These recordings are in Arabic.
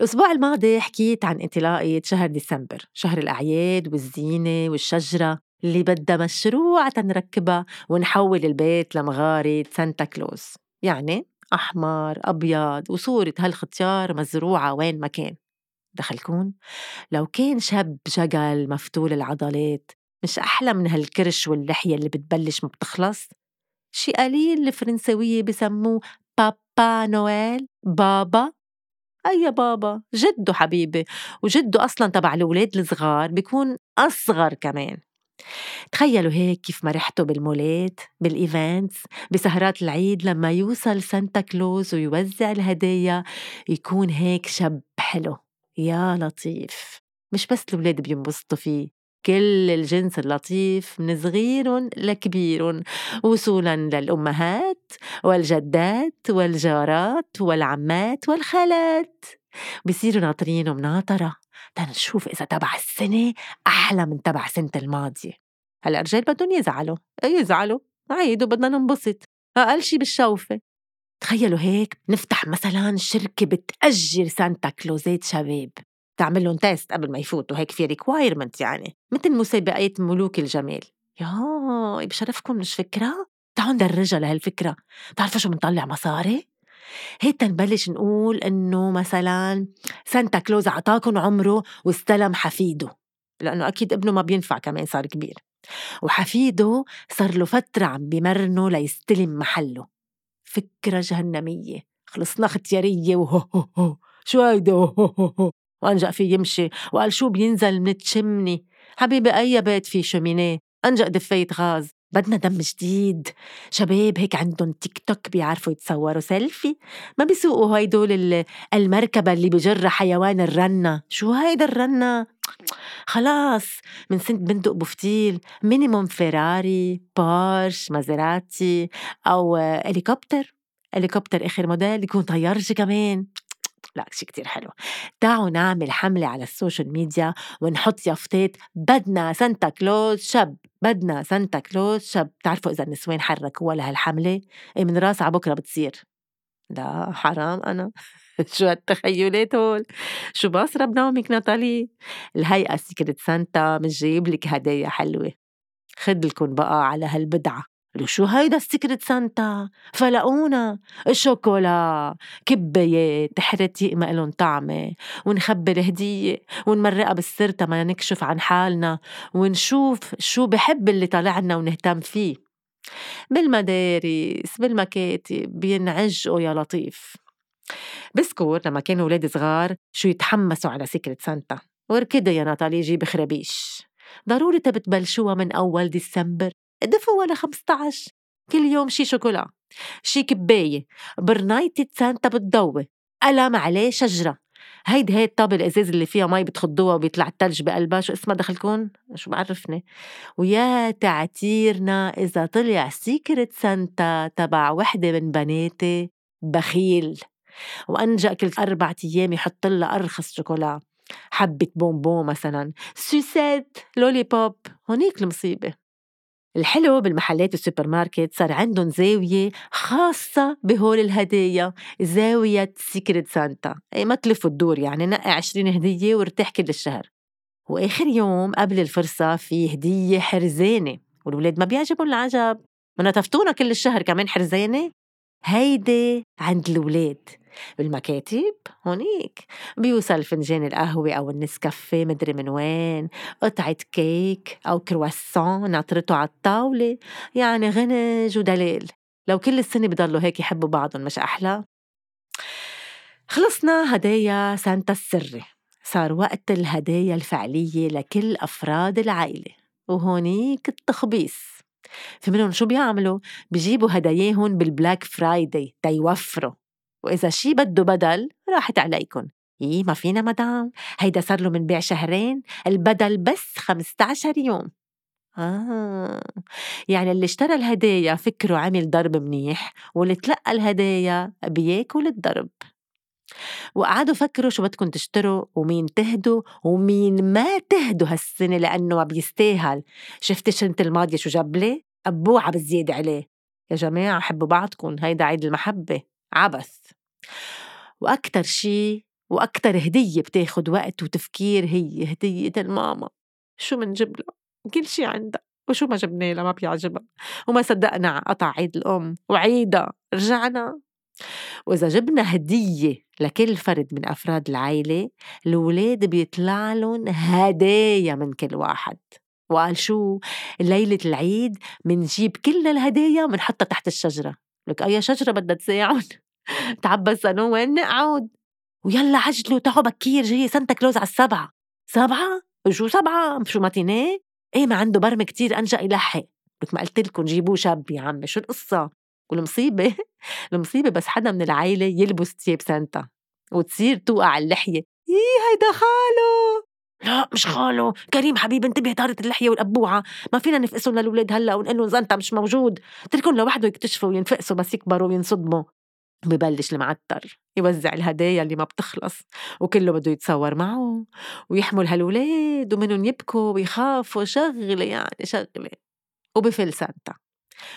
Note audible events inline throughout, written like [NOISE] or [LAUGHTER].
الأسبوع الماضي حكيت عن انطلاقة شهر ديسمبر شهر الأعياد والزينة والشجرة اللي بدها مشروع تنركبها ونحول البيت لمغارة سانتا كلوز يعني أحمر أبيض وصورة هالختيار مزروعة وين ما كان. دخلكون؟ لو كان شاب جقل مفتول العضلات مش أحلى من هالكرش واللحية اللي بتبلش ما بتخلص؟ شي قليل الفرنسوية بسموه بابا نويل؟ بابا؟ أي بابا؟ جده حبيبي. وجده أصلا تبع الولاد الصغار بيكون أصغر كمان. تخيلوا هيك كيف مرحته بالمولات بال events بسهرات العيد لما يوصل سانتا كلوز ويوزع الهدايا يكون هيك شب حلو. يا لطيف. مش بس الولاد بينبسطوا فيه. كل الجنس اللطيف من صغير لكبير وصولا للأمهات والجدات والجارات والعمات والخالات. بصيروا ناطرين ومناطرة تنشوف إذا تبع السنة أحلى من تبع سنة الماضية هلأ الرجال بدهم يزعلوا. يزعلوا؟ عيدوا بدنا ننبسط. أقل شي بالشوفة. تخيلوا هيك نفتح مثلا شركة بتأجر سانتا كلوزات شباب. تعمل لهم test قبل ما يفوتوا هيك في requirement يعني مثل مسابقات ملوك الجمال. يا بشرفكم مش فكرة؟ تعالوا ندرجها لهالفكرة بتعرفوا شو بنطلع مصاري؟ هيك تنبلش نقول إنه مثلا سانتا كلوز عطاكم عمره واستلم حفيده لأنه أكيد ابنه ما بينفع كمان صار كبير. وحفيده صار له فترة عم بمرنه ليستلم محله. فكرة جهنمية خلصنا ختيارية وهو هو هو شو هيدا وأنجأ في يمشي وقال شو بينزل من تشمني حبيبي أي بيت في cheminée؟ أنجأ دفاية غاز. بدنا دم جديد. شباب هيك عندهم تيك توك بيعرفوا يتصوروا سيلفي. ما بيسوقوا هيدول المركبة اللي بجرها حيوان الرنة. شو هيدا الرنة؟ خلاص من سنة بندق بفتيل minimum فيراري بورش مازيراتي أو هليكوبتر هليكوبتر آخر موديل يكون طيارجي كمان. لا شي كتير حلو. تعالوا نعمل حملة على ال social media ونحط يافطات. بدنا سانتا كلوز شب بدنا سانتا كلوز شب تعرفوا إذا النسوان حركوها لهالحملة إيه من راس على بكرة بتصير. لا حرام أنا. [LAUGHS] شو هالتخيلات هول؟ شو باصرة بنومك ناتالي؟ الهيئة secret Santa مش جايب لك هدايا حلوة. خدلكن بقى على هالبدعة. قالوا شو هيدا ال secret Santa. فلقونا الشوكولا كبايات تحرتي ما إلن طعمة. ونخبي الهدية ونمرقها بالسر ما نكشف عن حالنا. ونشوف شو بحب اللي طلعنا ونهتم فيه. بالمدارس بالمكاتب بينعجقوا يا لطيف. بذكر لما كانوا ولاد صغار شو يتحمسوا على سكرت سانتا. وركضي يا ناتالي جيب خرابيش. ضروري تبتبلشوها من أول ديسمبر. دفوا ولا 15 كل يوم شي شوكولا شي كباية برنايتة سانتا بتضوي. قلم عليه شجرة هيدي هي الطابة الأزاز اللي فيها مي بتخضوها وبيطلع التلج بقلبها. شو اسمها دخلكون شو بعرفني؟ ويا تعتيرنا إذا طلع secret Santa تبع وحدة من بناتي بخيل. وأنجأ كل أربع أيام يحط لها أرخص شوكولا. حبة بونبون مثلا. sucette lollipop هونيك المصيبة. الحلو بالمحلات السوبر ماركت صار عندهم زاوية خاصة بهول الهدايا زاوية secret Santa أي ما تلف الدور يعني نقي عشرين هدية وارتاح كل الشهر. وآخر يوم قبل الفرصة في هدية حرزانة والولاد ما بيعجبهم العجب. ما نتفتونا كل الشهر كمان حرزانة؟ هيدي عند الولاد. بالمكاتب هونيك. بيوصل فنجان القهوة أو النسكافيه مدري من وين. قطعة كيك أو كرواسون ناطرته على الطاولة. يعني غنج ودلال لو كل السنة بضلوا هيك يحبوا بعضهم مش أحلى. خلصنا هدايا سانتا السري. صار وقت الهدايا الفعلية لكل أفراد العائلة. وهونيك التخبيص. في منهم شو بيعملوا؟ بيجيبوا هداياهم بال Black Friday تيوفروا وإذا شي بده بدل راحت عليكن. إيه ما فينا مدام. هيدا صار له من بيع شهرين البدل بس 15 يوم. آه. يعني اللي اشترى الهدايا فكره عمل ضرب منيح واللي تلقى الهدايا بياكل الضرب. وقعدوا فكروا شو بدكم تشتروا ومين تهدوا ومين ما تهدوا هالسنة لأنه ما بيستاهل. شفتي السنة الماضية شو جاب أبوعة بالزيادة عليه. يا جماعة حبوا بعضكم هيدا عيد المحبة. عبث. وأكتر شي وأكتر هدية بتاخد وقت وتفكير هي هدية الماما. شو منجيب لها؟ كل شي عندها. وشو ما جبنا لها ما بيعجبها. وما صدقنا قطع عيد الأم. وعيدها. رجعنا وإذا جبنا هدية لكل فرد من أفراد العيلة الولاد بيطلع لهم هدايا من كل واحد. وقال شو؟ ليلة العيد منجيب كل الهدايا منحطها تحت الشجرة. لك أي شجرة بدها تساعد؟ [LAUGHS] تعبى سنو وين؟ نقعد ويلا عجلوا تعوا بكير جاي سانتا كلوز على السبعة. سبعة؟ شو سبعة؟ شو matinée؟ إيه ما عنده برمة كتير أنجأ يلحق لك ما قلت لكم جيبوه شاب يا عمي. شو القصة؟ والمصيبة المصيبة [LAUGHS] بس حدا من العيلة يلبس تياب سانتا وتصير توقع اللحية. إيه هيدا خالو؟ لا مش خالو. كريم حبيبي انتبه طارت اللحية والأبوعة. ما فينا نفقسهم للولاد هلأ ونقول لهم سانتا مش موجود. اتركهم لوحده يكتشفوا وينفقسوا بس يكبروا وينصدموا. ببلش المعتر يوزع الهدايا اللي ما بتخلص وكله بده يتصور معه ويحمل هالولاد ومنهم يبكوا ويخافوا. شغلة يعني شغلة. وبفل سانتا.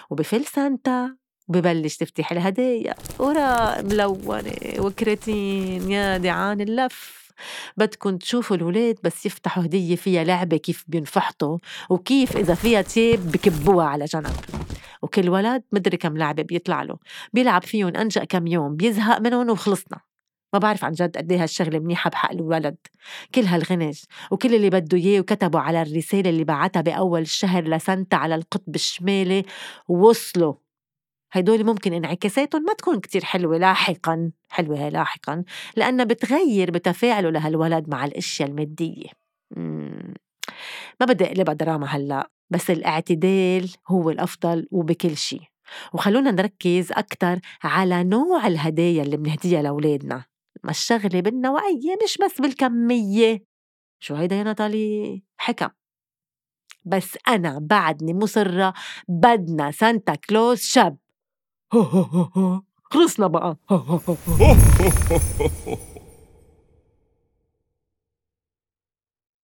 وبفل سانتا وببلش تفتح الهدايا وراق ملونة وكرتين يا دعان اللف. بدكن تشوفوا الولاد بس يفتحوا هدية فيها لعبة كيف بينفحطوا وكيف إذا فيها تيب بكبوها على جنب. وكل ولد مدري كم لعبة بيطلع له. بيلعب فيهم أنجأ كم يوم بيزهق منهم وخلصنا. ما بعرف عن جد قد إيه هالشغلة منيحة بحق الولد. كل هالغنج وكل اللي بده إياه وكتبوا على الرسالة اللي بعتها بأول الشهر لسنتا على القطب الشمالي. وصلوا. هيدول ممكن انعكاساتهم ما تكون كتير حلوة لاحقا حلوة لاحقا لأنها بتغير بتفاعله لهالولد مع الأشياء المادية. ما بدي أقلبها دراما هلأ بس الاعتدال هو الأفضل وبكل شيء. وخلونا نركز أكتر على نوع الهدايا اللي بنهديها لأولادنا. ما الشغلة بالنوعية مش بس بالكمية. شو هيدا يا ناتالي؟ حكم. بس أنا بعدني مصرة بدنا سانتا كلوز شاب. Ho, ho, ho, ho. Krishna